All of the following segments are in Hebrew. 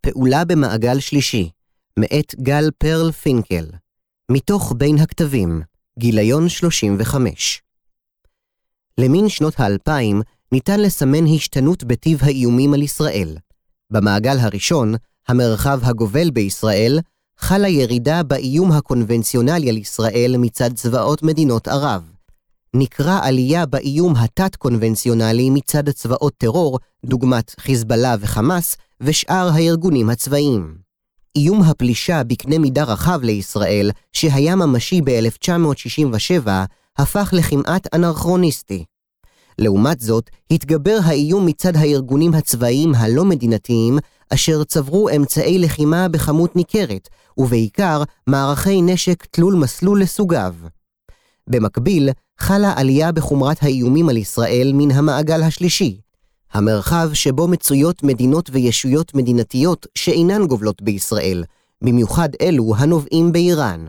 פעולה במעגל שלישי, מאת גל פרל פינקל, מתוך בין הכתבים, גיליון 35. למין שנות האלפיים ניתן לסמן השתנות בטיב האיומים על ישראל. במעגל הראשון, המרחב הגובל בישראל, חלה ירידה באיום הקונבנציונלי על ישראל מצד צבאות מדינות ערב. נקרא עלייה באיום התת-קונבנציונלי מצד צבאות טרור, דוגמת חיזבאללה וחמאס, ושאר הארגונים הצבאיים. איום הפלישה בקנה מידה רחב לישראל, שהיה ממשי ב-1967, הפך לכמעט אנרכרוניסטי. לעומת זאת, התגבר האיום מצד הארגונים הצבאיים הלא מדינתיים, אשר צברו אמצעי לחימה בכמות ניכרת, ובעיקר מערכי נשק תלול מסלול לסוגיו. במקביל, חלה עלייה בחומרת האיומים על ישראל מן המעגל השלישי, המרחב שבו מצויות מדינות וישויות מדינתיות שאינן גובלות בישראל, במיוחד אלו הנובעים באיראן.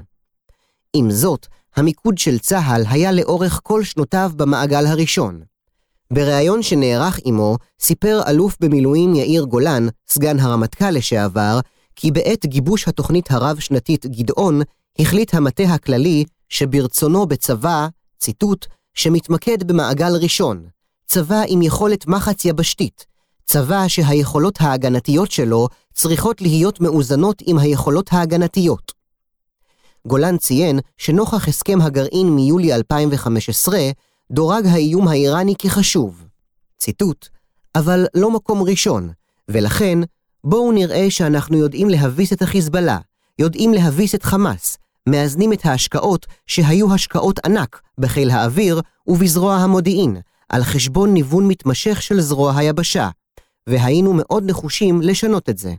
עם זאת, המיקוד של צה"ל היה לאורך כל שנותיו במעגל הראשון. בריאיון שנערך עמו, סיפר אלוף במילואים יאיר גולן, סגן הרמטכ"ל לשעבר, כי בעת גיבוש התוכנית הרב-שנתית גדעון, החליט המטה הכללי שברצונו בצבא, ציטוט, שמתמקד במעגל ראשון, צבא עם יכולת מחץ יבשתית, צבא שהיכולות ההגנתיות שלו צריכות להיות מאוזנות עם היכולות ההגנתיות. גולן ציין שנוכח הסכם הגרעין מיולי 2015, דורג האיום האיראני כחשוב. ציטוט, אבל לא מקום ראשון, ולכן בואו נראה שאנחנו יודעים להביס את החיזבאללה, יודעים להביס את חמאס, מאזנים את ההשקעות שהיו השקעות ענק בחיל האוויר ובזרוע המודיעין, על חשבון ניוון מתמשך של זרוע היבשה, והיינו מאוד נחושים לשנות את זה.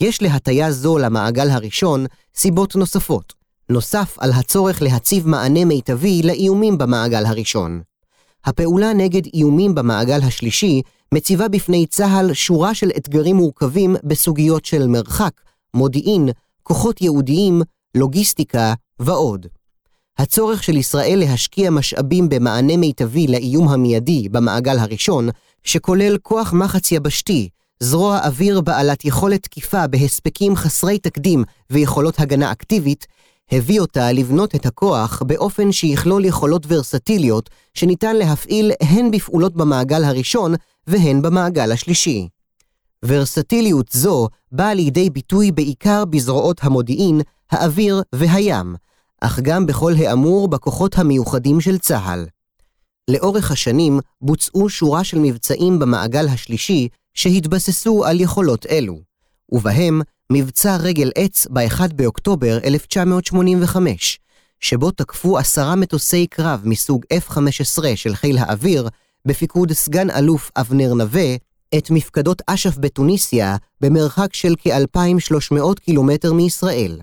יש להטיה זו למעגל הראשון סיבות נוספות, נוסף על הצורך להציב מענה מיטבי לאיומים במעגל הראשון. הפעולה נגד איומים במעגל השלישי מציבה בפני צה"ל שורה של אתגרים מורכבים בסוגיות של מרחק, מודיעין, כוחות ייעודיים, לוגיסטיקה ועוד. הצורך של ישראל להשקיע משאבים במענה מיטבי לאיום המיידי במעגל הראשון, שכולל כוח מחץ יבשתי, זרוע אוויר בעלת יכולת תקיפה בהספקים חסרי תקדים ויכולות הגנה אקטיבית, הביא אותה לבנות את הכוח באופן שיכלול יכולות ורסטיליות שניתן להפעיל הן בפעולות במעגל הראשון והן במעגל השלישי. ורסטיליות זו באה לידי ביטוי בעיקר בזרועות המודיעין, האוויר והים, אך גם בכל האמור בכוחות המיוחדים של צה"ל. לאורך השנים בוצעו שורה של מבצעים במעגל השלישי שהתבססו על יכולות אלו, ובהם מבצע רגל עץ ב-1 באוקטובר 1985, שבו תקפו עשרה מטוסי קרב מסוג F-15 של חיל האוויר, בפיקוד סגן אלוף אבנר נווה, את מפקדות אש"ף בתוניסיה, במרחק של כ-2,300 קילומטר מישראל.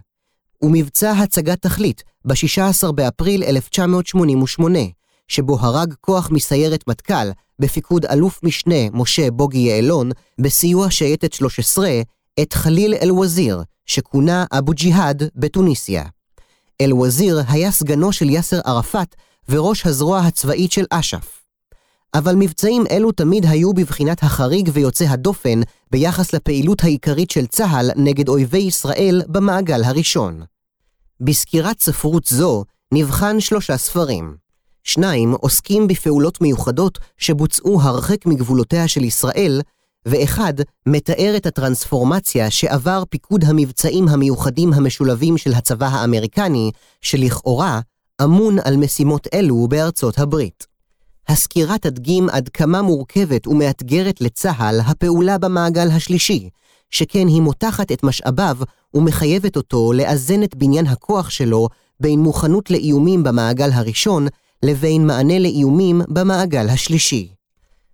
ומבצע הצגת תכלית ב-16 באפריל 1988, שבו הרג כוח מסיירת מטכ"ל בפיקוד אלוף משנה משה בוגי יעלון, בסיוע שייטת 13, את חליל אל-וזיר, שכונה אבו ג'יהאד בתוניסיה. אל-וזיר היה סגנו של יאסר ערפאת וראש הזרוע הצבאית של אש"ף. אבל מבצעים אלו תמיד היו בבחינת החריג ויוצא הדופן ביחס לפעילות העיקרית של צה"ל נגד אויבי ישראל במעגל הראשון. בסקירת ספרות זו נבחן שלושה ספרים. שניים עוסקים בפעולות מיוחדות שבוצעו הרחק מגבולותיה של ישראל, ואחד מתאר את הטרנספורמציה שעבר פיקוד המבצעים המיוחדים המשולבים של הצבא האמריקני, שלכאורה אמון על משימות אלו בארצות הברית. הסקירה תדגים עד כמה מורכבת ומאתגרת לצה"ל הפעולה במעגל השלישי, שכן היא מותחת את משאביו ומחייבת אותו לאזן את בניין הכוח שלו בין מוכנות לאיומים במעגל הראשון לבין מענה לאיומים במעגל השלישי.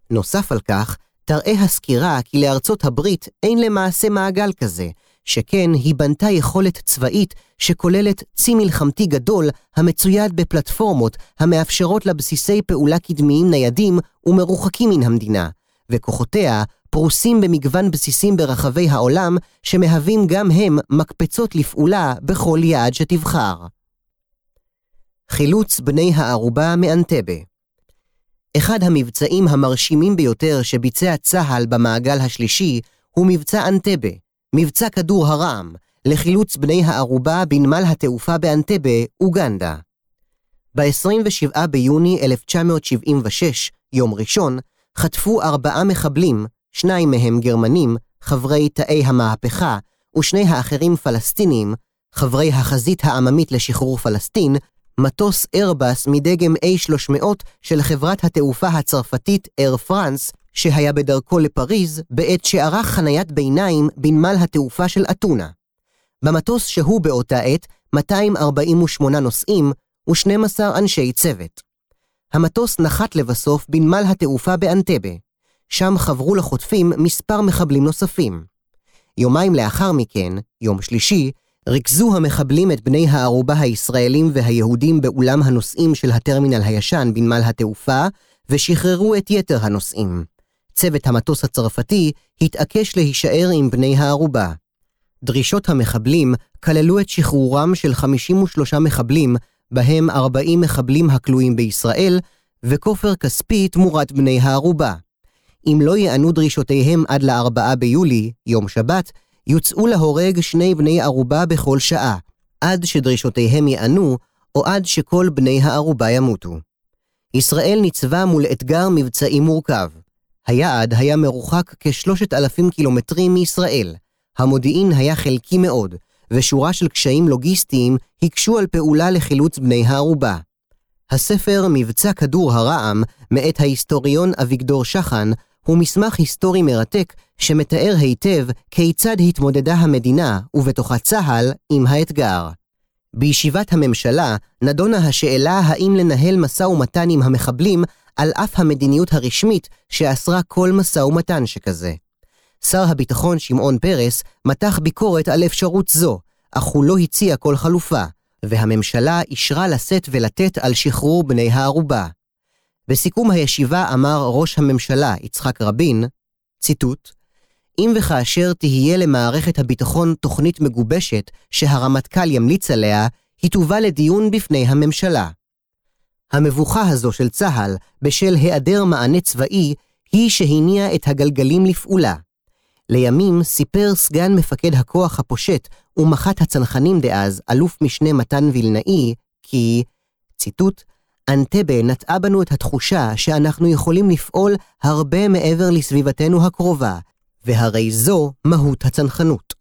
נוסף על כך, תראה הסקירה כי לארצות הברית אין למעשה מעגל כזה, שכן היא בנתה יכולת צבאית שכוללת צי מלחמתי גדול המצויד בפלטפורמות המאפשרות לבסיסי פעולה קדמיים ניידים ומרוחקים מן המדינה, וכוחותיה פרוסים במגוון בסיסים ברחבי העולם, שמהווים גם הם מקפצות לפעולה בכל יעד שתבחר. חילוץ בני הערובה מאנטבה אחד המבצעים המרשימים ביותר שביצע צה"ל במעגל השלישי הוא מבצע אנטבה, מבצע כדור הרעם, לחילוץ בני הערובה בנמל התעופה באנטבה, אוגנדה. ב-27 ביוני 1976, יום ראשון, חטפו ארבעה מחבלים, שניים מהם גרמנים, חברי תאי המהפכה, ושני האחרים פלסטינים, חברי החזית העממית לשחרור פלסטין, מטוס איירבס מדגם A300 של חברת התעופה הצרפתית אייר פרנס, שהיה בדרכו לפריז בעת שערך חניית ביניים בנמל התעופה של אתונה. במטוס שהו באותה עת 248 נוסעים ו-12 אנשי צוות. המטוס נחת לבסוף בנמל התעופה באנטבה. שם חברו לחוטפים מספר מחבלים נוספים. יומיים לאחר מכן, יום שלישי, ריכזו המחבלים את בני הערובה הישראלים והיהודים באולם הנוסעים של הטרמינל הישן בנמל התעופה, ושחררו את יתר הנוסעים. צוות המטוס הצרפתי התעקש להישאר עם בני הערובה. דרישות המחבלים כללו את שחרורם של 53 מחבלים, בהם 40 מחבלים הכלואים בישראל, וכופר כספי תמורת בני הערובה. אם לא יענו דרישותיהם עד ל-4 ביולי, יום שבת, יוצאו להורג שני בני ערובה בכל שעה, עד שדרישותיהם יענו, או עד שכל בני הערובה ימותו. ישראל ניצבה מול אתגר מבצעי מורכב. היעד היה מרוחק כשלושת אלפים קילומטרים מישראל. המודיעין היה חלקי מאוד, ושורה של קשיים לוגיסטיים הקשו על פעולה לחילוץ בני הערובה. הספר מבצע כדור הרעם, מאת ההיסטוריון אביגדור שחן, הוא מסמך היסטורי מרתק שמתאר היטב כיצד התמודדה המדינה, ובתוכה צה"ל, עם האתגר. בישיבת הממשלה נדונה השאלה האם לנהל משא ומתן עם המחבלים על אף המדיניות הרשמית שאסרה כל משא ומתן שכזה. שר הביטחון שמעון פרס מתח ביקורת על אפשרות זו, אך הוא לא הציע כל חלופה, והממשלה אישרה לשאת ולתת על שחרור בני הערובה. בסיכום הישיבה אמר ראש הממשלה יצחק רבין, ציטוט, אם וכאשר תהיה למערכת הביטחון תוכנית מגובשת שהרמטכ"ל ימליץ עליה, היא תובא לדיון בפני הממשלה. המבוכה הזו של צה"ל, בשל היעדר מענה צבאי, היא שהניעה את הגלגלים לפעולה. לימים סיפר סגן מפקד הכוח הפושט ומח"ט הצנחנים דאז, אלוף משנה מתן וילנאי, כי, ציטוט, אנטבה נטעה בנו את התחושה שאנחנו יכולים לפעול הרבה מעבר לסביבתנו הקרובה, והרי זו מהות הצנחנות.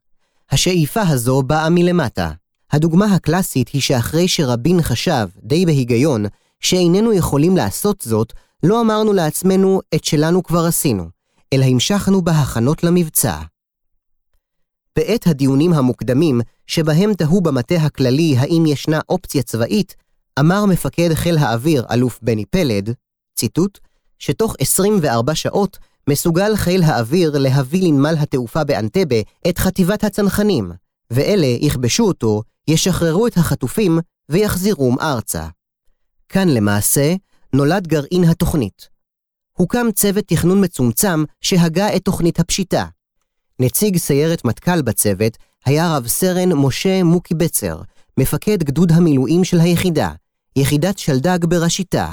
השאיפה הזו באה מלמטה. הדוגמה הקלאסית היא שאחרי שרבין חשב, די בהיגיון, שאיננו יכולים לעשות זאת, לא אמרנו לעצמנו את שלנו כבר עשינו, אלא המשכנו בהכנות למבצע. בעת הדיונים המוקדמים, שבהם תהו במטה הכללי האם ישנה אופציה צבאית, אמר מפקד חיל האוויר אלוף בני פלד, ציטוט, שתוך 24 שעות מסוגל חיל האוויר להביא לנמל התעופה באנטבה את חטיבת הצנחנים, ואלה יכבשו אותו, ישחררו את החטופים ויחזירום ארצה. כאן למעשה נולד גרעין התוכנית. הוקם צוות תכנון מצומצם שהגה את תוכנית הפשיטה. נציג סיירת מטכ"ל בצוות היה רב סרן משה מוקי בצר, מפקד גדוד המילואים של היחידה, יחידת שלדג בראשיתה.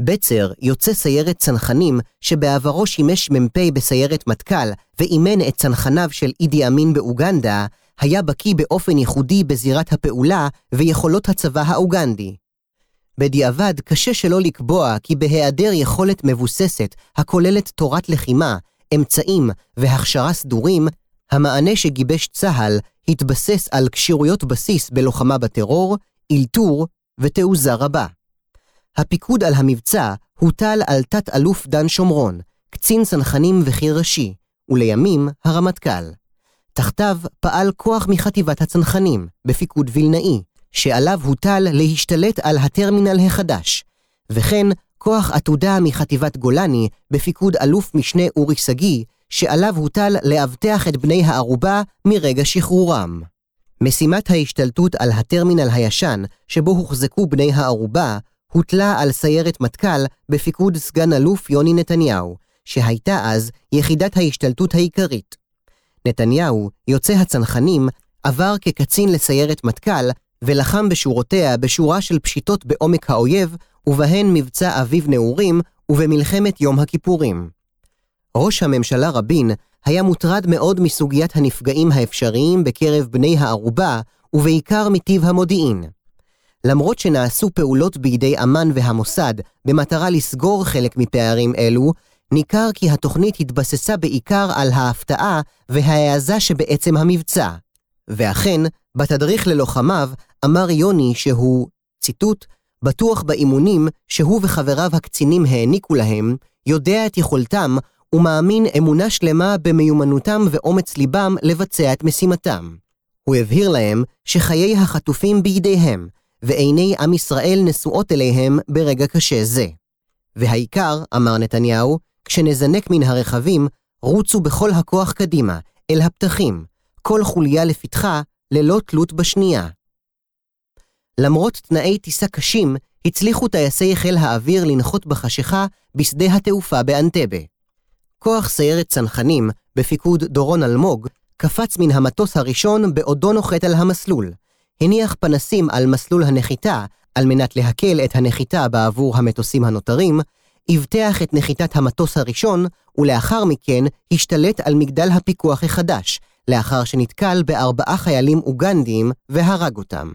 בצר יוצא סיירת צנחנים שבעברו שימש מ"פ בסיירת מטכ"ל ואימן את צנחניו של אידי אמין באוגנדה, היה בקיא באופן ייחודי בזירת הפעולה ויכולות הצבא האוגנדי. בדיעבד קשה שלא לקבוע כי בהיעדר יכולת מבוססת הכוללת תורת לחימה, אמצעים והכשרה סדורים, המענה שגיבש צה"ל התבסס על כשירויות בסיס בלוחמה בטרור, אלתור ותעוזה רבה. הפיקוד על המבצע הוטל על תת-אלוף דן שומרון, קצין צנחנים וחי"ר ראשי, ולימים הרמטכ"ל. תחתיו פעל כוח מחטיבת הצנחנים, בפיקוד וילנאי, שעליו הוטל להשתלט על הטרמינל החדש, וכן כוח עתודה מחטיבת גולני, בפיקוד אלוף משנה אורי שגיא, שעליו הוטל לאבטח את בני הערובה מרגע שחרורם. משימת ההשתלטות על הטרמינל הישן, שבו הוחזקו בני הערובה, הוטלה על סיירת מטכ"ל בפיקוד סגן אלוף יוני נתניהו, שהייתה אז יחידת ההשתלטות העיקרית. נתניהו, יוצא הצנחנים, עבר כקצין לסיירת מטכ"ל, ולחם בשורותיה בשורה של פשיטות בעומק האויב, ובהן מבצע אביב נעורים ובמלחמת יום הכיפורים. ראש הממשלה רבין היה מוטרד מאוד מסוגיית הנפגעים האפשריים בקרב בני הערובה, ובעיקר מטיב המודיעין. למרות שנעשו פעולות בידי אמ"ן והמוסד במטרה לסגור חלק מפערים אלו, ניכר כי התוכנית התבססה בעיקר על ההפתעה וההעזה שבעצם המבצע. ואכן, בתדריך ללוחמיו אמר יוני שהוא, ציטוט, בטוח באימונים שהוא וחבריו הקצינים העניקו להם, יודע את יכולתם ומאמין אמונה שלמה במיומנותם ואומץ ליבם לבצע את משימתם. הוא הבהיר להם שחיי החטופים בידיהם, ועיני עם ישראל נשואות אליהם ברגע קשה זה. והעיקר, אמר נתניהו, כשנזנק מן הרכבים, רוצו בכל הכוח קדימה, אל הפתחים, כל חוליה לפתחה, ללא תלות בשנייה. למרות תנאי טיסה קשים, הצליחו טייסי חיל האוויר לנחות בחשיכה בשדה התעופה באנטבה. כוח סיירת צנחנים, בפיקוד דורון אלמוג, קפץ מן המטוס הראשון בעודו נוחת על המסלול, הניח פנסים על מסלול הנחיתה על מנת להקל את הנחיתה בעבור המטוסים הנותרים, אבטח את נחיתת המטוס הראשון, ולאחר מכן השתלט על מגדל הפיקוח החדש, לאחר שנתקל בארבעה חיילים אוגנדיים והרג אותם.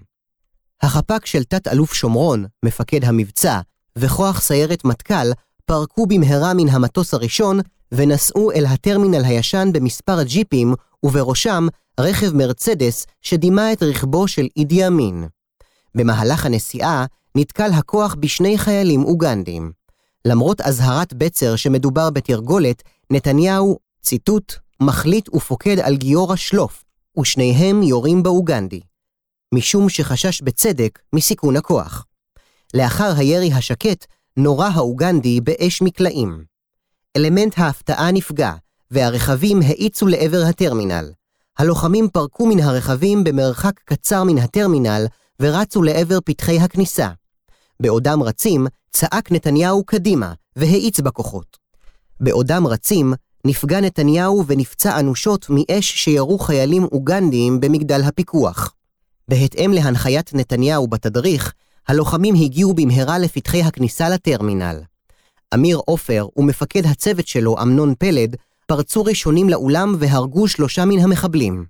החפ"ק של תת-אלוף שומרון, מפקד המבצע, וכוח סיירת מטכ"ל פרקו במהרה מן המטוס הראשון ונסעו אל הטרמינל הישן במספר ג'יפים, ובראשם רכב מרצדס שדימה את רכבו של אידי אמין. במהלך הנסיעה נתקל הכוח בשני חיילים אוגנדים. למרות אזהרת בצר שמדובר בתרגולת, נתניהו, ציטוט, מחליט ופוקד על גיורא שלוף, ושניהם יורים באוגנדי. משום שחשש בצדק מסיכון הכוח. לאחר הירי השקט, נורה האוגנדי באש מקלעים. אלמנט ההפתעה נפגע, והרכבים האיצו לעבר הטרמינל. הלוחמים פרקו מן הרכבים במרחק קצר מן הטרמינל ורצו לעבר פתחי הכניסה. בעודם רצים, צעק נתניהו קדימה והאיץ בכוחות. בעודם רצים, נפגע נתניהו ונפצע אנושות מאש שירו חיילים אוגנדיים במגדל הפיקוח. בהתאם להנחיית נתניהו בתדריך, הלוחמים הגיעו במהרה לפתחי הכניסה לטרמינל. אמיר עופר ומפקד הצוות שלו, אמנון פלד, פרצו ראשונים לאולם והרגו שלושה מן המחבלים.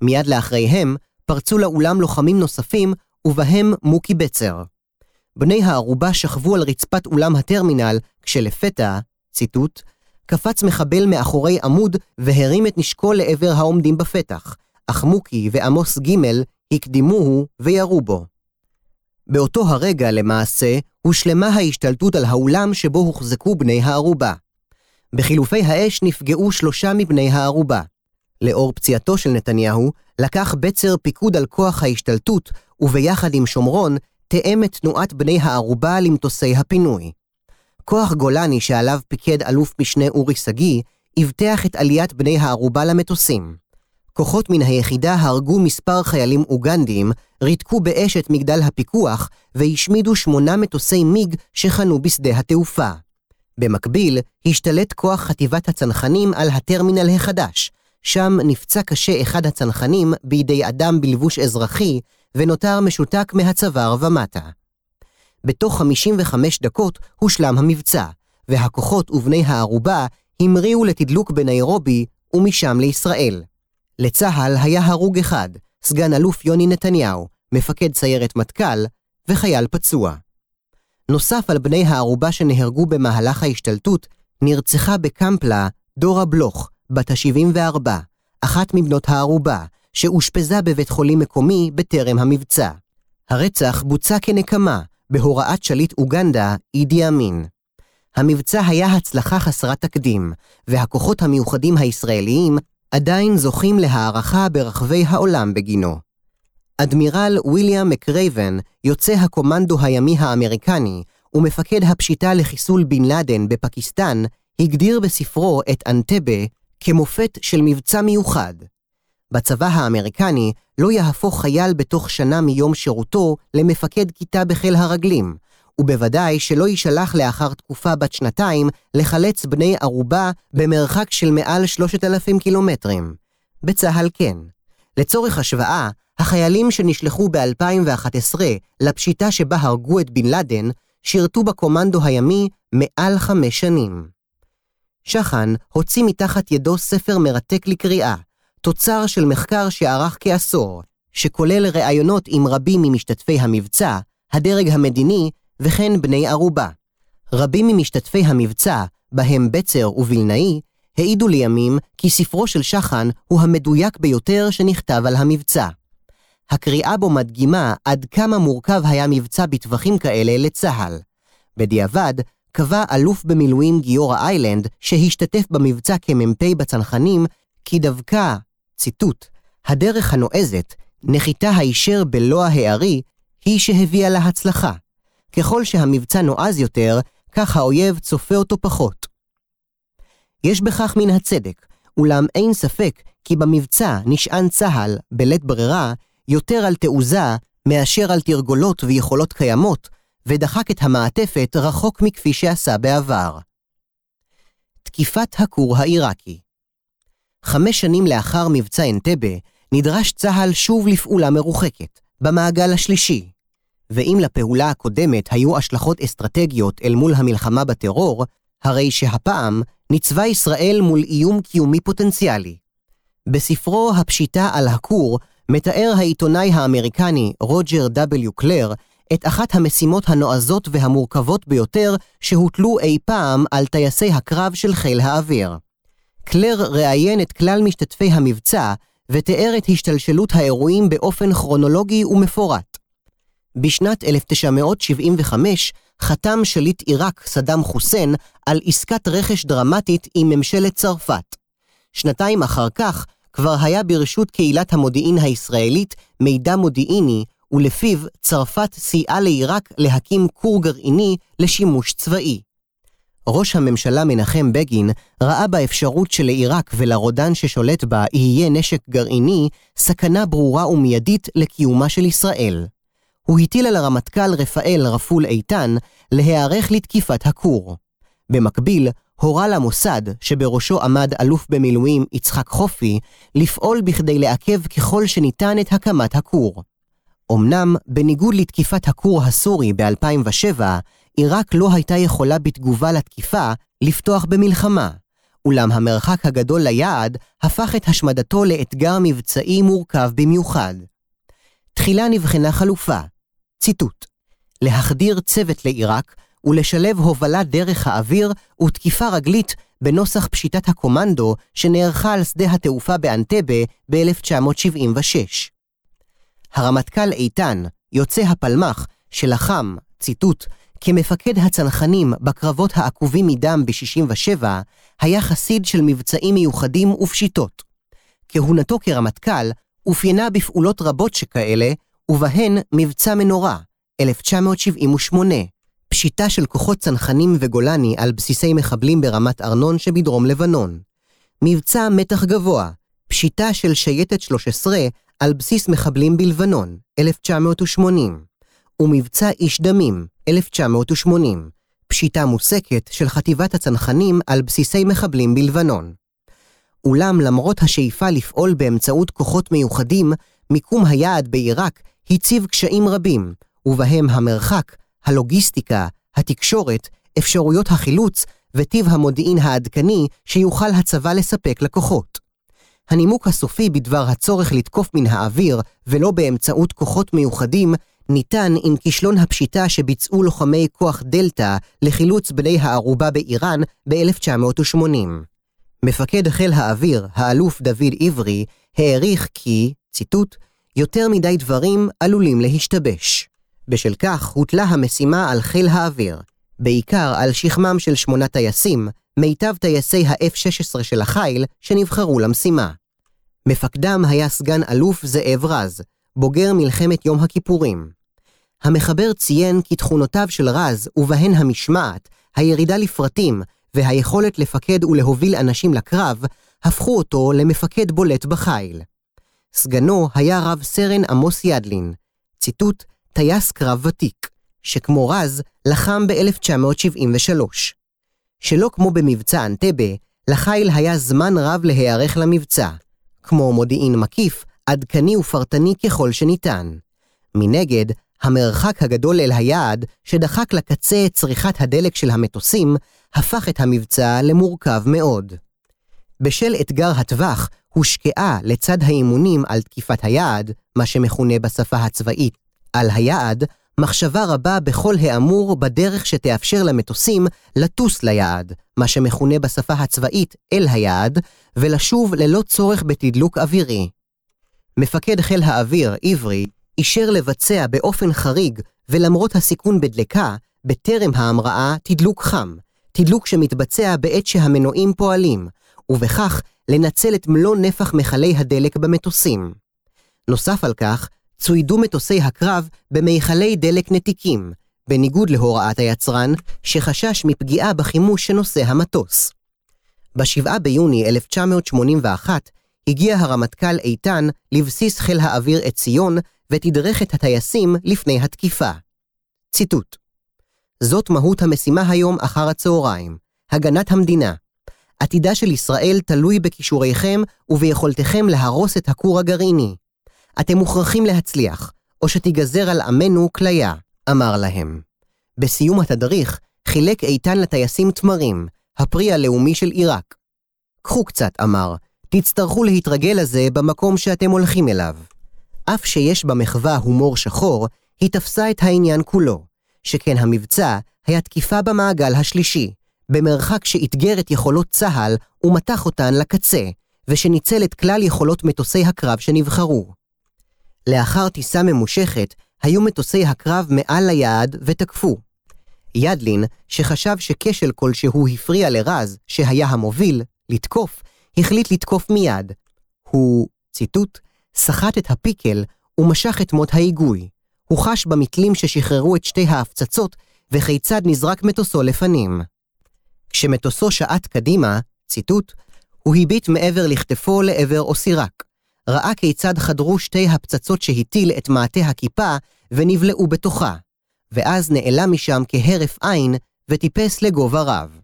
מיד לאחריהם פרצו לאולם לוחמים נוספים, ובהם מוקי בצר. בני הערובה שכבו על רצפת אולם הטרמינל, כשלפתע, ציטוט, קפץ מחבל מאחורי עמוד והרים את נשקו לעבר העומדים בפתח, אך מוקי ועמוס ג' הקדימוהו וירו בו. באותו הרגע, למעשה, הושלמה ההשתלטות על האולם שבו הוחזקו בני הערובה. בחילופי האש נפגעו שלושה מבני הערובה. לאור פציעתו של נתניהו, לקח בצר פיקוד על כוח ההשתלטות, וביחד עם שומרון, תאם את תנועת בני הערובה למטוסי הפינוי. כוח גולני שעליו פיקד אלוף משנה אורי שגיא, אבטח את עליית בני הערובה למטוסים. כוחות מן היחידה הרגו מספר חיילים אוגנדיים, ריתקו באש את מגדל הפיקוח, והשמידו שמונה מטוסי מיג שחנו בשדה התעופה. במקביל, השתלט כוח חטיבת הצנחנים על הטרמינל החדש, שם נפצע קשה אחד הצנחנים בידי אדם בלבוש אזרחי, ונותר משותק מהצוואר ומטה. בתוך 55 דקות הושלם המבצע, והכוחות ובני הערובה המריאו לתדלוק בניירובי ומשם לישראל. לצה"ל היה הרוג אחד, סגן אלוף יוני נתניהו, מפקד סיירת מטכ"ל, וחייל פצוע. נוסף על בני הערובה שנהרגו במהלך ההשתלטות, נרצחה בקמפלה דורה בלוך, בת ה-74, אחת מבנות הערובה, שאושפזה בבית חולים מקומי בטרם המבצע. הרצח בוצע כנקמה, בהוראת שליט אוגנדה, אידי אמין. המבצע היה הצלחה חסרת תקדים, והכוחות המיוחדים הישראליים עדיין זוכים להערכה ברחבי העולם בגינו. אדמירל ויליאם מקרייבן, יוצא הקומנדו הימי האמריקני ומפקד הפשיטה לחיסול בן לאדן בפקיסטן, הגדיר בספרו את אנטבה כמופת של מבצע מיוחד. בצבא האמריקני לא יהפוך חייל בתוך שנה מיום שירותו למפקד כיתה בחיל הרגלים, ובוודאי שלא יישלח לאחר תקופה בת שנתיים לחלץ בני ערובה במרחק של מעל 3,000 קילומטרים. בצה"ל כן. לצורך השוואה, החיילים שנשלחו ב-2011 לפשיטה שבה הרגו את בן לאדן, שירתו בקומנדו הימי מעל חמש שנים. שחן הוציא מתחת ידו ספר מרתק לקריאה, תוצר של מחקר שארך כעשור, שכולל ראיונות עם רבים ממשתתפי המבצע, הדרג המדיני וכן בני ערובה. רבים ממשתתפי המבצע, בהם בצר ובלנאי, העידו לימים כי ספרו של שחן הוא המדויק ביותר שנכתב על המבצע. הקריאה בו מדגימה עד כמה מורכב היה מבצע בטווחים כאלה לצה"ל. בדיעבד, קבע אלוף במילואים גיורא איילנד, שהשתתף במבצע כמ"פ בצנחנים, כי דווקא, ציטוט, הדרך הנועזת, נחיתה הישר בלוע הערי, היא שהביאה להצלחה. ככל שהמבצע נועז יותר, כך האויב צופה אותו פחות. יש בכך מן הצדק, אולם אין ספק כי במבצע נשען צה"ל, בלית ברירה, יותר על תעוזה מאשר על תרגולות ויכולות קיימות, ודחק את המעטפת רחוק מכפי שעשה בעבר. תקיפת הכור העיראקי חמש שנים לאחר מבצע אנטבה, נדרש צה"ל שוב לפעולה מרוחקת, במעגל השלישי. ואם לפעולה הקודמת היו השלכות אסטרטגיות אל מול המלחמה בטרור, הרי שהפעם ניצבה ישראל מול איום קיומי פוטנציאלי. בספרו "הפשיטה על הכור" מתאר העיתונאי האמריקני רוג'ר W. קלר את אחת המשימות הנועזות והמורכבות ביותר שהוטלו אי פעם על טייסי הקרב של חיל האוויר. קלר ראיין את כלל משתתפי המבצע ותיאר את השתלשלות האירועים באופן כרונולוגי ומפורט. בשנת 1975 חתם שליט עיראק סדאם חוסיין על עסקת רכש דרמטית עם ממשלת צרפת. שנתיים אחר כך כבר היה ברשות קהילת המודיעין הישראלית מידע מודיעיני, ולפיו צרפת סייעה לעיראק להקים כור גרעיני לשימוש צבאי. ראש הממשלה מנחם בגין ראה באפשרות שלעיראק ולרודן ששולט בה יהיה נשק גרעיני סכנה ברורה ומיידית לקיומה של ישראל. הוא הטיל על הרמטכ"ל רפאל רפול איתן להיערך לתקיפת הכור. במקביל, הורה למוסד, שבראשו עמד אלוף במילואים יצחק חופי, לפעול בכדי לעכב ככל שניתן את הקמת הכור. אמנם, בניגוד לתקיפת הכור הסורי ב-2007, עיראק לא הייתה יכולה בתגובה לתקיפה לפתוח במלחמה, אולם המרחק הגדול ליעד הפך את השמדתו לאתגר מבצעי מורכב במיוחד. תחילה נבחנה חלופה, ציטוט, להחדיר צוות לעיראק ולשלב הובלה דרך האוויר ותקיפה רגלית בנוסח פשיטת הקומנדו שנערכה על שדה התעופה באנטבה ב-1976. הרמטכ"ל איתן, יוצא הפלמ"ח, שלחם, ציטוט, כמפקד הצנחנים בקרבות העקובים מדם ב-67, היה חסיד של מבצעים מיוחדים ופשיטות. כהונתו כרמטכ"ל אופיינה בפעולות רבות שכאלה, ובהן מבצע מנורה, 1978, פשיטה של כוחות צנחנים וגולני על בסיסי מחבלים ברמת ארנון שבדרום לבנון. מבצע מתח גבוה, פשיטה של שייטת 13 על בסיס מחבלים בלבנון, 1980. ומבצע איש דמים, 1980, פשיטה מוסקת של חטיבת הצנחנים על בסיסי מחבלים בלבנון. אולם למרות השאיפה לפעול באמצעות כוחות מיוחדים, מיקום היעד בעיראק הציב קשיים רבים, ובהם המרחק, הלוגיסטיקה, התקשורת, אפשרויות החילוץ וטיב המודיעין העדכני שיוכל הצבא לספק לכוחות. הנימוק הסופי בדבר הצורך לתקוף מן האוויר ולא באמצעות כוחות מיוחדים ניתן עם כישלון הפשיטה שביצעו לוחמי כוח דלתא לחילוץ בני הערובה באיראן ב-1980. מפקד חיל האוויר, האלוף דוד עברי, העריך כי, ציטוט, יותר מדי דברים עלולים להשתבש. בשל כך הוטלה המשימה על חיל האוויר, בעיקר על שכמם של שמונה טייסים, מיטב טייסי ה-F-16 של החיל שנבחרו למשימה. מפקדם היה סגן אלוף זאב רז, בוגר מלחמת יום הכיפורים. המחבר ציין כי תכונותיו של רז, ובהן המשמעת, הירידה לפרטים והיכולת לפקד ולהוביל אנשים לקרב, הפכו אותו למפקד בולט בחיל. סגנו היה רב סרן עמוס ידלין, ציטוט, טייס קרב ותיק, שכמו רז, לחם ב-1973. שלא כמו במבצע אנטבה, לחיל היה זמן רב להיערך למבצע, כמו מודיעין מקיף, עדכני ופרטני ככל שניתן. מנגד, המרחק הגדול אל היעד, שדחק לקצה את צריכת הדלק של המטוסים, הפך את המבצע למורכב מאוד. בשל אתגר הטווח, הושקעה לצד האימונים על תקיפת היעד, מה שמכונה בשפה הצבאית על היעד, מחשבה רבה בכל האמור בדרך שתאפשר למטוסים לטוס ליעד, מה שמכונה בשפה הצבאית אל היעד, ולשוב ללא צורך בתדלוק אווירי. מפקד חיל האוויר, עברי, אישר לבצע באופן חריג, ולמרות הסיכון בדלקה, בטרם ההמראה, תדלוק חם, תדלוק שמתבצע בעת שהמנועים פועלים, ובכך לנצל את מלוא נפח מכלי הדלק במטוסים. נוסף על כך, צוידו מטוסי הקרב במיכלי דלק נתיקים, בניגוד להוראת היצרן, שחשש מפגיעה בחימוש שנושא המטוס. ב-7 ביוני 1981 הגיע הרמטכ"ל איתן לבסיס חיל האוויר עציון ותדרך את הטייסים לפני התקיפה. ציטוט: זאת מהות המשימה היום אחר הצהריים, הגנת המדינה. עתידה של ישראל תלוי בכישוריכם וביכולתכם להרוס את הכור הגרעיני. אתם מוכרחים להצליח, או שתיגזר על עמנו כליה, אמר להם. בסיום התדריך, חילק איתן לטייסים תמרים, הפרי הלאומי של עיראק. קחו קצת, אמר, תצטרכו להתרגל לזה במקום שאתם הולכים אליו. אף שיש במחווה הומור שחור, היא תפסה את העניין כולו, שכן המבצע היה תקיפה במעגל השלישי, במרחק שאתגר את יכולות צה"ל ומתח אותן לקצה, ושניצל את כלל יכולות מטוסי הקרב שנבחרו. לאחר טיסה ממושכת, היו מטוסי הקרב מעל ליעד ותקפו. ידלין, שחשב שכשל כלשהו הפריע לרז, שהיה המוביל, לתקוף, החליט לתקוף מיד. הוא, ציטוט, סחט את הפיקל ומשך את מוט ההיגוי. הוא חש במתלים ששחררו את שתי ההפצצות, וכיצד נזרק מטוסו לפנים. כשמטוסו שעט קדימה, ציטוט, הוא הביט מעבר לכתפו לעבר אוסירק. ראה כיצד חדרו שתי הפצצות שהטיל את מעטה הכיפה ונבלעו בתוכה, ואז נעלם משם כהרף עין וטיפס לגובה רב.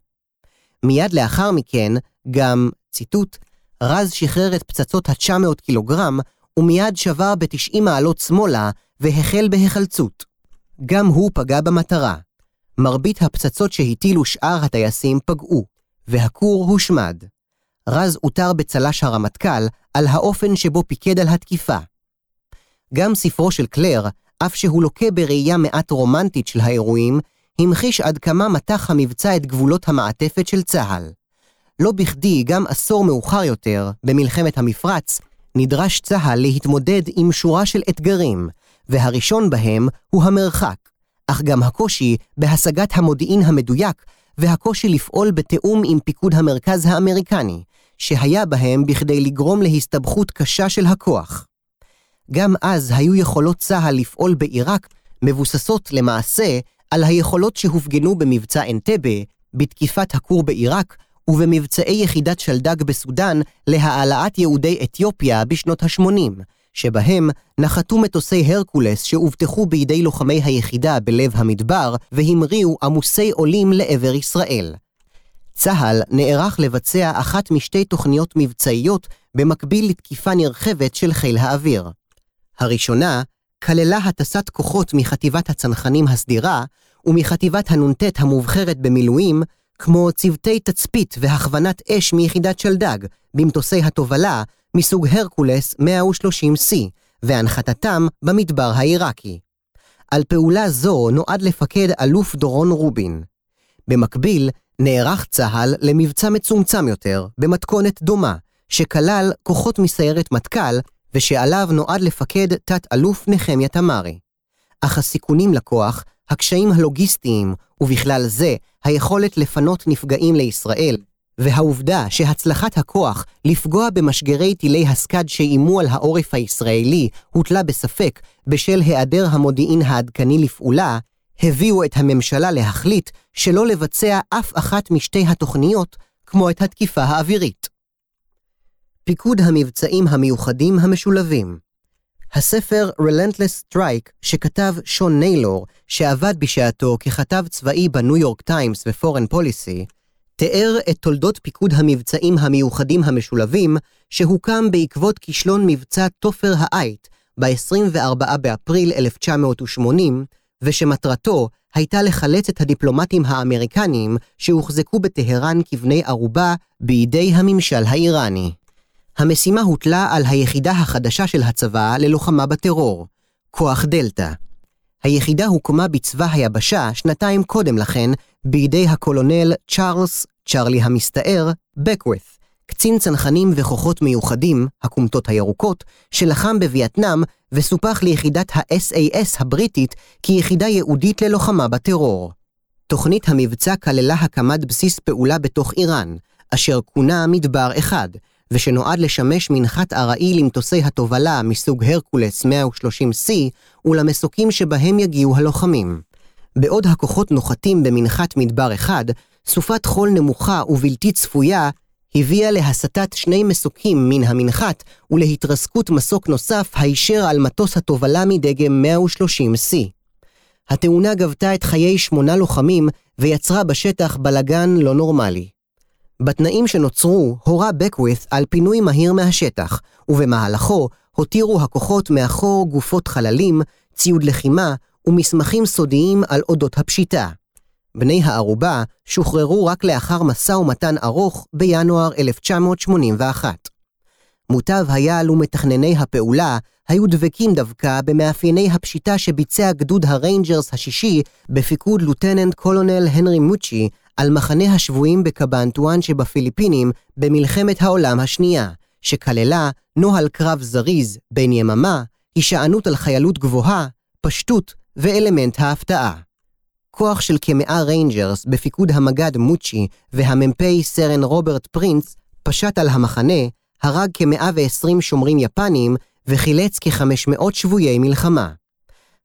מיד לאחר מכן, גם, ציטוט, רז שחרר את פצצות ה-900 קילוגרם, ומיד שבר ב-90 מעלות שמאלה, והחל בהיחלצות. גם הוא פגע במטרה. מרבית הפצצות שהטילו שאר הטייסים פגעו, והכור הושמד. רז אותר בצל"ש הרמטכ"ל על האופן שבו פיקד על התקיפה. גם ספרו של קלר, אף שהוא לוקה בראייה מעט רומנטית של האירועים, המחיש עד כמה מתח המבצע את גבולות המעטפת של צה"ל. לא בכדי, גם עשור מאוחר יותר, במלחמת המפרץ, נדרש צה"ל להתמודד עם שורה של אתגרים, והראשון בהם הוא המרחק, אך גם הקושי בהשגת המודיעין המדויק והקושי לפעול בתיאום עם פיקוד המרכז האמריקני, שהיה בהם בכדי לגרום להסתבכות קשה של הכוח. גם אז היו יכולות צה"ל לפעול בעיראק מבוססות למעשה על היכולות שהופגנו במבצע אנטבה, בתקיפת הכור בעיראק ובמבצעי יחידת שלדג בסודאן להעלאת יהודי אתיופיה בשנות ה-80, שבהם נחתו מטוסי הרקולס שאובטחו בידי לוחמי היחידה בלב המדבר והמריאו עמוסי עולים לעבר ישראל. צה"ל נערך לבצע אחת משתי תוכניות מבצעיות במקביל לתקיפה נרחבת של חיל האוויר. הראשונה כללה הטסת כוחות מחטיבת הצנחנים הסדירה ומחטיבת הנ"ט המובחרת במילואים, כמו צוותי תצפית והכוונת אש מיחידת שלדג, במטוסי התובלה מסוג הרקולס 130C, והנחתתם במדבר העיראקי. על פעולה זו נועד לפקד אלוף דורון רובין. במקביל, נערך צה"ל למבצע מצומצם יותר, במתכונת דומה, שכלל כוחות מסיירת מטכ"ל, ושעליו נועד לפקד תת-אלוף נחמיה תמרי. אך הסיכונים לכוח, הקשיים הלוגיסטיים, ובכלל זה היכולת לפנות נפגעים לישראל, והעובדה שהצלחת הכוח לפגוע במשגרי טילי הסקאד שאיימו על העורף הישראלי הוטלה בספק בשל היעדר המודיעין העדכני לפעולה, הביאו את הממשלה להחליט שלא לבצע אף אחת משתי התוכניות, כמו את התקיפה האווירית. פיקוד המבצעים המיוחדים המשולבים הספר Relentless Strike שכתב שון ניילור, שעבד בשעתו ככתב צבאי בניו יורק טיימס ופורן פוליסי, תיאר את תולדות פיקוד המבצעים המיוחדים המשולבים, שהוקם בעקבות כישלון מבצע תופר העית ב-24 באפריל 1980, ושמטרתו הייתה לחלץ את הדיפלומטים האמריקניים שהוחזקו בטהרן כבני ערובה בידי הממשל האיראני. המשימה הוטלה על היחידה החדשה של הצבא ללוחמה בטרור, כוח דלתא. היחידה הוקמה בצבא היבשה שנתיים קודם לכן בידי הקולונל צ'ארלס, צ'רלי המסתער, בקווית, קצין צנחנים וכוחות מיוחדים, הכומתות הירוקות, שלחם בווייטנאם וסופח ליחידת ה-SAS הבריטית כיחידה ייעודית ללוחמה בטרור. תוכנית המבצע כללה הקמת בסיס פעולה בתוך איראן, אשר כונה מדבר אחד, ושנועד לשמש מנחת ארעי למטוסי התובלה מסוג הרקולס 130C ולמסוקים שבהם יגיעו הלוחמים. בעוד הכוחות נוחתים במנחת מדבר אחד, סופת חול נמוכה ובלתי צפויה הביאה להסטת שני מסוקים מן המנחת ולהתרסקות מסוק נוסף הישר על מטוס התובלה מדגם 130C. התאונה גבתה את חיי שמונה לוחמים ויצרה בשטח בלגן לא נורמלי. בתנאים שנוצרו, הורה בקווית על פינוי מהיר מהשטח, ובמהלכו הותירו הכוחות מאחור גופות חללים, ציוד לחימה ומסמכים סודיים על אודות הפשיטה. בני הערובה שוחררו רק לאחר משא ומתן ארוך בינואר 1981. מוטב היה לו מתכנני הפעולה היו דבקים דווקא במאפייני הפשיטה שביצע גדוד הריינג'רס השישי בפיקוד lieutenant colonel הנרי מוצ'י על מחנה השבויים בקבנטואן שבפיליפינים במלחמת העולם השנייה, שכללה נוהל קרב זריז בן יממה, הישענות על חיילות גבוהה, פשטות ואלמנט ההפתעה. כוח של כמאה ריינג'רס בפיקוד המג"ד מוצ'י והמ"פ סרן רוברט פרינס פשט על המחנה, הרג כ-120 שומרים יפנים וחילץ כ-500 שבויי מלחמה.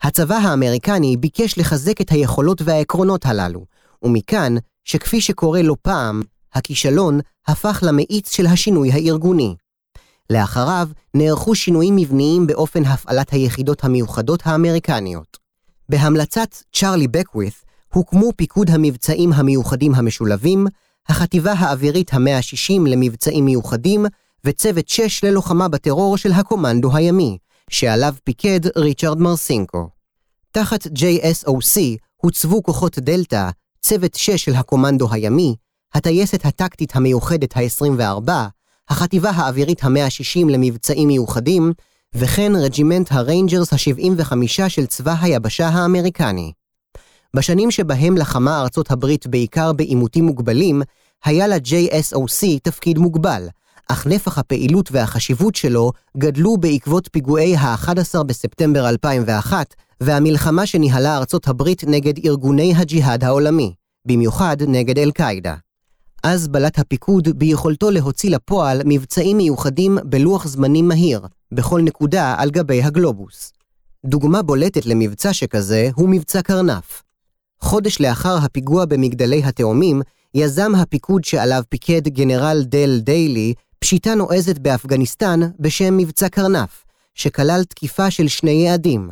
הצבא האמריקני ביקש לחזק את היכולות והעקרונות הללו, ומכאן שכפי שקורה לא פעם, הכישלון הפך למאיץ של השינוי הארגוני. לאחריו נערכו שינויים מבניים באופן הפעלת היחידות המיוחדות האמריקניות. בהמלצת צ'רלי בקווית הוקמו פיקוד המבצעים המיוחדים המשולבים, החטיבה האווירית ה-160 למבצעים מיוחדים וצוות 6 ללוחמה בטרור של הקומנדו הימי, שעליו פיקד ריצ'רד מרסינקו. תחת JSOC הוצבו כוחות דלתא, צוות 6 של הקומנדו הימי, הטייסת הטקטית המיוחדת ה-24, החטיבה האווירית ה-160 למבצעים מיוחדים, וכן regiment הריינג'רס ה-75 של צבא היבשה האמריקני. בשנים שבהם לחמה ארצות הברית בעיקר בעימותים מוגבלים, היה ל-JSOC תפקיד מוגבל, אך נפח הפעילות והחשיבות שלו גדלו בעקבות פיגועי ה-11 בספטמבר 2001 והמלחמה שניהלה ארצות הברית נגד ארגוני הג'יהאד העולמי, במיוחד נגד אל-קאעידה. אז בלט הפיקוד ביכולתו להוציא לפועל מבצעים מיוחדים בלוח זמנים מהיר, בכל נקודה על גבי הגלובוס. דוגמה בולטת למבצע שכזה הוא מבצע קרנף. חודש לאחר הפיגוע במגדלי התאומים, יזם הפיקוד שעליו פיקד גנרל דל דיילי פשיטה נועזת באפגניסטן בשם מבצע קרנף, שכלל תקיפה של שני יעדים.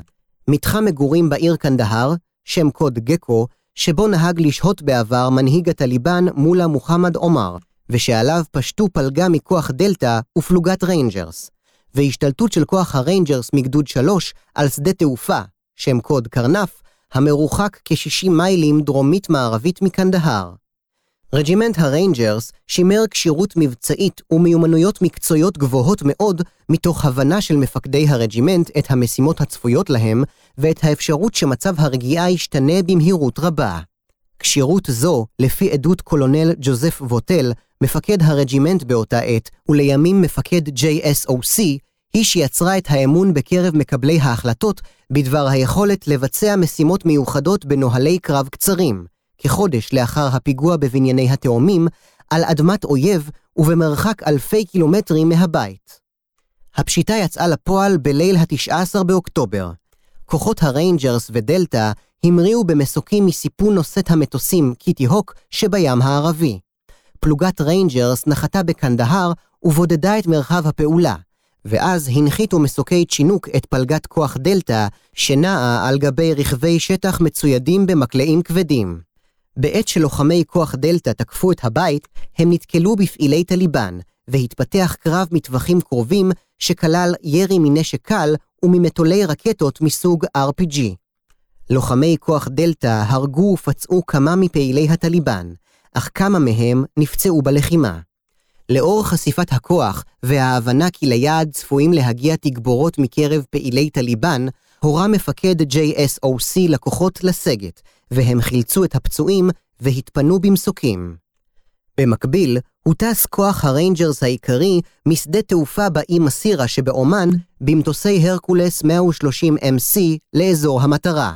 מתחם מגורים בעיר קנדהר, שם קוד גקו, שבו נהג לשהות בעבר מנהיג הטליבן מולה מוחמד עומר, ושעליו פשטו פלגה מכוח דלתא ופלוגת ריינג'רס, והשתלטות של כוח הריינג'רס מגדוד 3 על שדה תעופה, שם קוד קרנף, המרוחק כ-60 מיילים דרומית-מערבית מקנדהר. רג'ימנט הריינג'רס שימר כשירות מבצעית ומיומנויות מקצועיות גבוהות מאוד מתוך הבנה של מפקדי הרג'ימנט את המשימות הצפויות להם ואת האפשרות שמצב הרגיעה ישתנה במהירות רבה. כשירות זו, לפי עדות קולונל ג'וזף ווטל, מפקד הרג'ימנט באותה עת, ולימים מפקד JSOC, היא שיצרה את האמון בקרב מקבלי ההחלטות בדבר היכולת לבצע משימות מיוחדות בנוהלי קרב קצרים, כחודש לאחר הפיגוע בבנייני התאומים, על אדמת אויב ובמרחק אלפי קילומטרים מהבית. הפשיטה יצאה לפועל בליל ה-19 באוקטובר. כוחות הריינג'רס ודלתא המריאו במסוקים מסיפון נושאת המטוסים קיטי הוק שבים הערבי. פלוגת ריינג'רס נחתה בקנדהר ובודדה את מרחב הפעולה, ואז הנחיתו מסוקי צ'ינוק את פלגת כוח דלתא, שנעה על גבי רכבי שטח מצוידים במקלעים כבדים. בעת שלוחמי כוח דלתא תקפו את הבית, הם נתקלו בפעילי טליבן, והתפתח קרב מטווחים קרובים שכלל ירי מנשק קל וממטולי רקטות מסוג RPG. לוחמי כוח דלתא הרגו ופצעו כמה מפעילי הטליבן, אך כמה מהם נפצעו בלחימה. לאור חשיפת הכוח וההבנה כי ליעד צפויים להגיע תגבורות מקרב פעילי טליבן, הורה מפקד JSOC לכוחות לסגת, והם חילצו את הפצועים והתפנו במסוקים. במקביל, הוטס כוח הריינג'רס העיקרי משדה תעופה באי מסירה שבעומאן במטוסי הרקולס 130MC לאזור המטרה.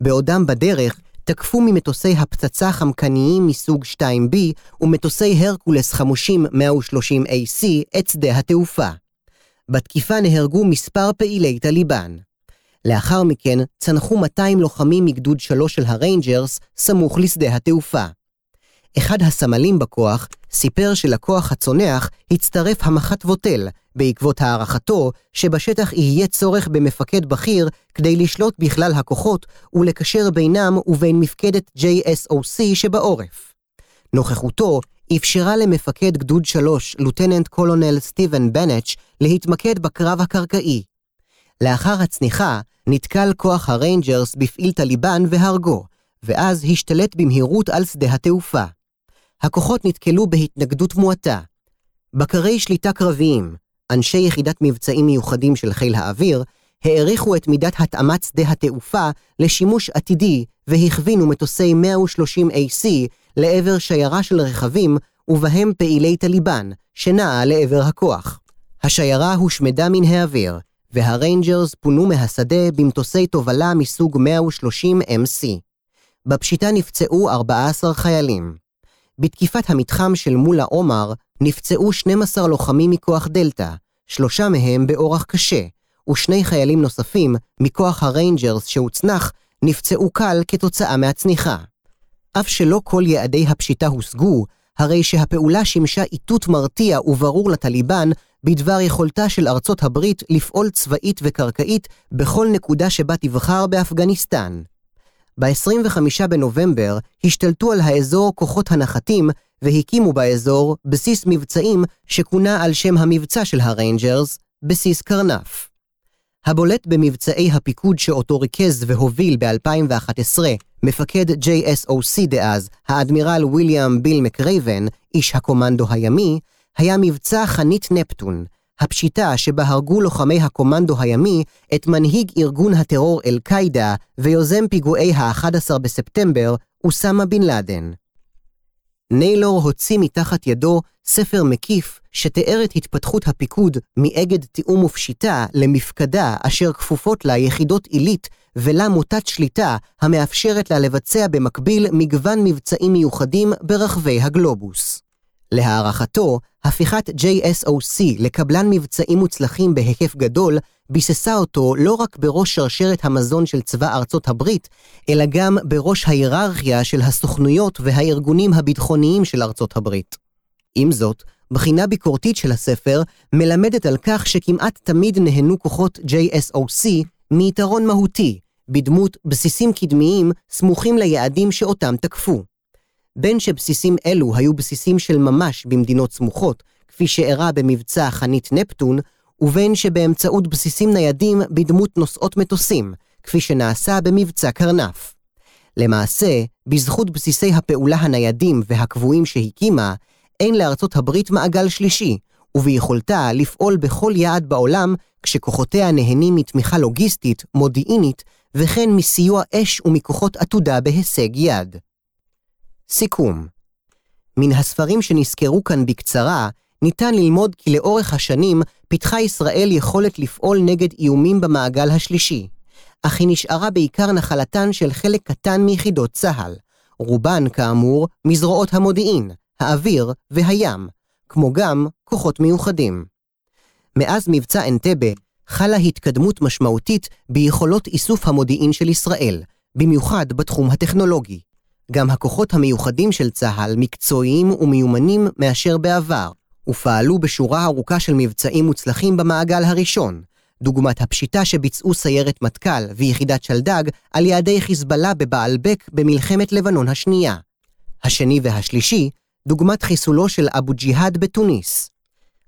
בעודם בדרך, תקפו ממטוסי הפצצה חמקניים מסוג 2B ומטוסי הרקולס חמושים 130AC את שדה התעופה. בתקיפה נהרגו מספר פעילי טליבן. לאחר מכן צנחו 200 לוחמים מגדוד 3 של הריינג'רס סמוך לשדה התעופה. אחד הסמלים בכוח סיפר שלכוח הצונח הצטרף המח"ט ווטל, בעקבות הערכתו שבשטח יהיה צורך במפקד בכיר כדי לשלוט בכלל הכוחות ולקשר בינם ובין מפקדת JSOC שבעורף. נוכחותו אפשרה למפקד גדוד 3, לוטננט קולונל סטיבן בנץ', להתמקד בקרב הקרקעי. לאחר הצניחה, נתקל כוח הריינג'רס בפעיל טליבן והרגו, ואז השתלט במהירות על שדה התעופה. הכוחות נתקלו בהתנגדות מועטה. בקרי שליטה קרביים, אנשי יחידת מבצעים מיוחדים של חיל האוויר, העריכו את מידת התאמת שדה התעופה לשימוש עתידי והכווינו מטוסי 130AC לעבר שיירה של רכבים ובהם פעילי טליבן, שנעה לעבר הכוח. השיירה הושמדה מן האוויר, והריינג'רס פונו מהשדה במטוסי תובלה מסוג 130MC. בפשיטה נפצעו 14 חיילים. בתקיפת המתחם של מולה עומר נפצעו 12 לוחמים מכוח דלתא, שלושה מהם באורח קשה, ושני חיילים נוספים מכוח הריינג'רס שהוצנח נפצעו קל כתוצאה מהצניחה. אף שלא כל יעדי הפשיטה הושגו, הרי שהפעולה שימשה איתות מרתיע וברור לטליבן בדבר יכולתה של ארצות הברית לפעול צבאית וקרקעית בכל נקודה שבה תבחר באפגניסטן. ב-25 בנובמבר השתלטו על האזור כוחות הנחתים והקימו באזור בסיס מבצעים שכונה על שם המבצע של הריינג'רס, בסיס קרנף. הבולט במבצעי הפיקוד שאותו ריכז והוביל ב-2011 מפקד JSOC דאז, האדמירל ויליאם ביל מקרייבן, איש הקומנדו הימי, היה מבצע חנית נפטון, הפשיטה שבה הרגו לוחמי הקומנדו הימי את מנהיג ארגון הטרור אל-קאעידה ויוזם פיגועי ה-11 בספטמבר, אוסמה בן לאדן. ניילור הוציא מתחת ידו ספר מקיף שתיאר את התפתחות הפיקוד מאגד תיאום ופשיטה למפקדה אשר כפופות לה יחידות עילית ולה מוטת שליטה המאפשרת לה לבצע במקביל מגוון מבצעים מיוחדים ברחבי הגלובוס. להערכתו, הפיכת JSOC לקבלן מבצעים מוצלחים בהיקף גדול, ביססה אותו לא רק בראש שרשרת המזון של צבא ארצות הברית, אלא גם בראש ההיררכיה של הסוכנויות והארגונים הביטחוניים של ארצות הברית. עם זאת, בחינה ביקורתית של הספר מלמדת על כך שכמעט תמיד נהנו כוחות JSOC מיתרון מהותי, בדמות בסיסים קדמיים סמוכים ליעדים שאותם תקפו. בין שבסיסים אלו היו בסיסים של ממש במדינות סמוכות, כפי שאירע במבצע חנית נפטון, ובין שבאמצעות בסיסים ניידים בדמות נושאות מטוסים, כפי שנעשה במבצע קרנף. למעשה, בזכות בסיסי הפעולה הניידים והקבועים שהקימה, אין לארצות הברית מעגל שלישי, וביכולתה לפעול בכל יעד בעולם כשכוחותיה נהנים מתמיכה לוגיסטית, מודיעינית, וכן מסיוע אש ומכוחות עתודה בהישג יד. סיכום מן הספרים שנסקרו כאן בקצרה, ניתן ללמוד כי לאורך השנים פיתחה ישראל יכולת לפעול נגד איומים במעגל השלישי, אך היא נשארה בעיקר נחלתן של חלק קטן מיחידות צה"ל, רובן, כאמור, מזרועות המודיעין, האוויר והים, כמו גם כוחות מיוחדים. מאז מבצע אנטבה חלה התקדמות משמעותית ביכולות איסוף המודיעין של ישראל, במיוחד בתחום הטכנולוגי. גם הכוחות המיוחדים של צה"ל מקצועיים ומיומנים מאשר בעבר, ופעלו בשורה ארוכה של מבצעים מוצלחים במעגל הראשון, דוגמת הפשיטה שביצעו סיירת מטכ"ל ויחידת שלדג על יעדי חיזבאללה בבעלבק במלחמת לבנון השנייה. השני והשלישי, דוגמת חיסולו של אבו ג'יהאד בתוניס.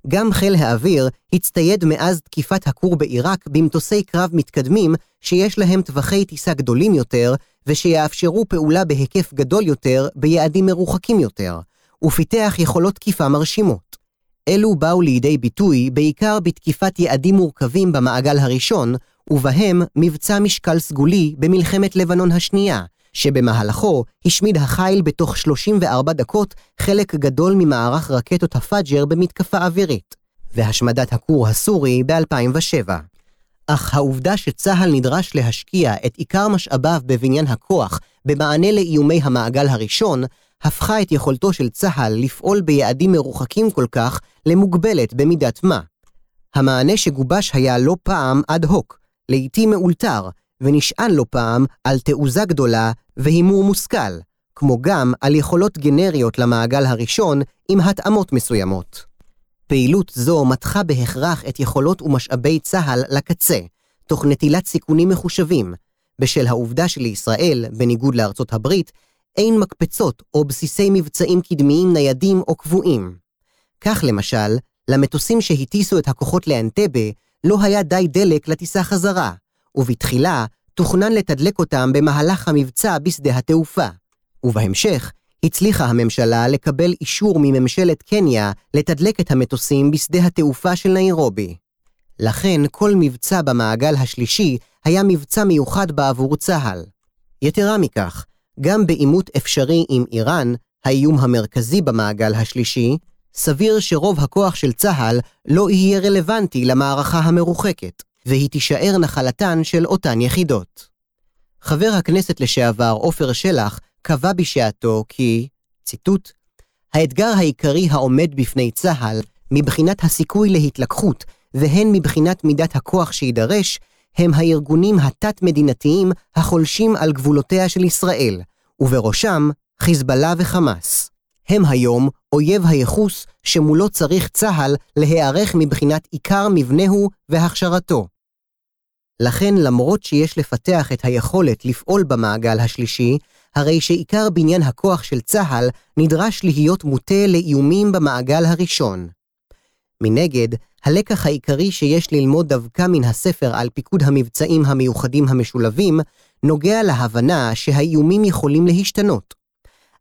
גם חיל האוויר הצטייד מאז תקיפת הכור בעיראק במטוסי קרב מתקדמים שיש להם טווחי טיסה גדולים יותר ושיאפשרו פעולה בהיקף גדול יותר ביעדים מרוחקים יותר, ופיתח יכולות תקיפה מרשימות. אלו באו לידי ביטוי בעיקר בתקיפת יעדים מורכבים במעגל הראשון, ובהם מבצע משקל סגולי במלחמת לבנון השנייה, שבמהלכו השמיד החיל בתוך 34 דקות חלק גדול ממערך רקטות הפאג'ר במתקפה אווירית, והשמדת הכור הסורי ב-2007. אך העובדה שצה"ל נדרש להשקיע את עיקר משאביו בבניין הכוח במענה לאיומי המעגל הראשון, הפכה את יכולתו של צה"ל לפעול ביעדים מרוחקים כל כך למוגבלת במידת מה. המענה שגובש היה לא פעם אד הוק, לעתים מאולתר, ונשען לא פעם על תעוזה גדולה והימור מושכל, כמו גם על יכולות גנריות למעגל הראשון עם התאמות מסוימות. פעילות זו מתחה בהכרח את יכולות ומשאבי צה"ל לקצה, תוך נטילת סיכונים מחושבים, בשל העובדה שלישראל, בניגוד לארצות הברית, אין מקפצות או בסיסי מבצעים קדמיים ניידים או קבועים. כך למשל, למטוסים שהטיסו את הכוחות לאנטבה לא היה די דלק לטיסה חזרה, ובתחילה תוכנן לתדלק אותם במהלך המבצע בשדה התעופה. ובהמשך, הצליחה הממשלה לקבל אישור מממשלת קניה לתדלק את המטוסים בשדה התעופה של ניירובי. לכן כל מבצע במעגל השלישי היה מבצע מיוחד בעבור צה"ל. יתרה מכך, גם בעימות אפשרי עם איראן, האיום המרכזי במעגל השלישי, סביר שרוב הכוח של צה"ל לא יהיה רלוונטי למערכה המרוחקת, והיא תישאר נחלתן של אותן יחידות. חבר הכנסת לשעבר עופר שלח קבע בשעתו כי, ציטוט, האתגר העיקרי העומד בפני צה"ל, מבחינת הסיכוי להתלקחות והן מבחינת מידת הכוח שידרש, הם הארגונים התת-מדינתיים החולשים על גבולותיה של ישראל, ובראשם חיזבאללה וחמאס. הם היום אויב הייחוס שמולו צריך צה"ל להיערך מבחינת עיקר מבנהו והכשרתו. לכן למרות שיש לפתח את היכולת לפעול במעגל השלישי, הרי שעיקר בניין הכוח של צה"ל נדרש להיות מוטה לאיומים במעגל הראשון. מנגד, הלקח העיקרי שיש ללמוד דווקא מן הספר על פיקוד המבצעים המיוחדים המשולבים, נוגע להבנה שהאיומים יכולים להשתנות.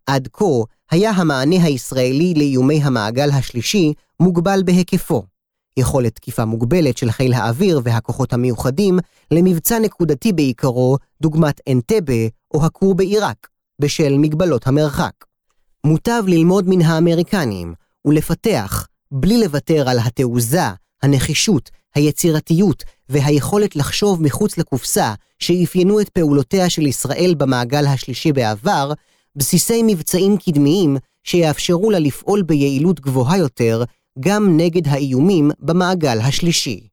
עד כה היה המענה הישראלי לאיומי המעגל השלישי מוגבל בהיקפו. יכולת תקיפה מוגבלת של חיל האוויר והכוחות המיוחדים למבצע נקודתי בעיקרו, דוגמת אנטבה או הכור בעיראק, בשל מגבלות המרחק. מוטב ללמוד מן האמריקנים ולפתח, בלי לוותר על התעוזה, הנחישות, היצירתיות והיכולת לחשוב מחוץ לקופסה שאפיינו את פעולותיה של ישראל במעגל השלישי בעבר, בסיסי מבצעים קדמיים שיאפשרו לה לפעול ביעילות גבוהה יותר גם נגד האיומים במעגל השלישי.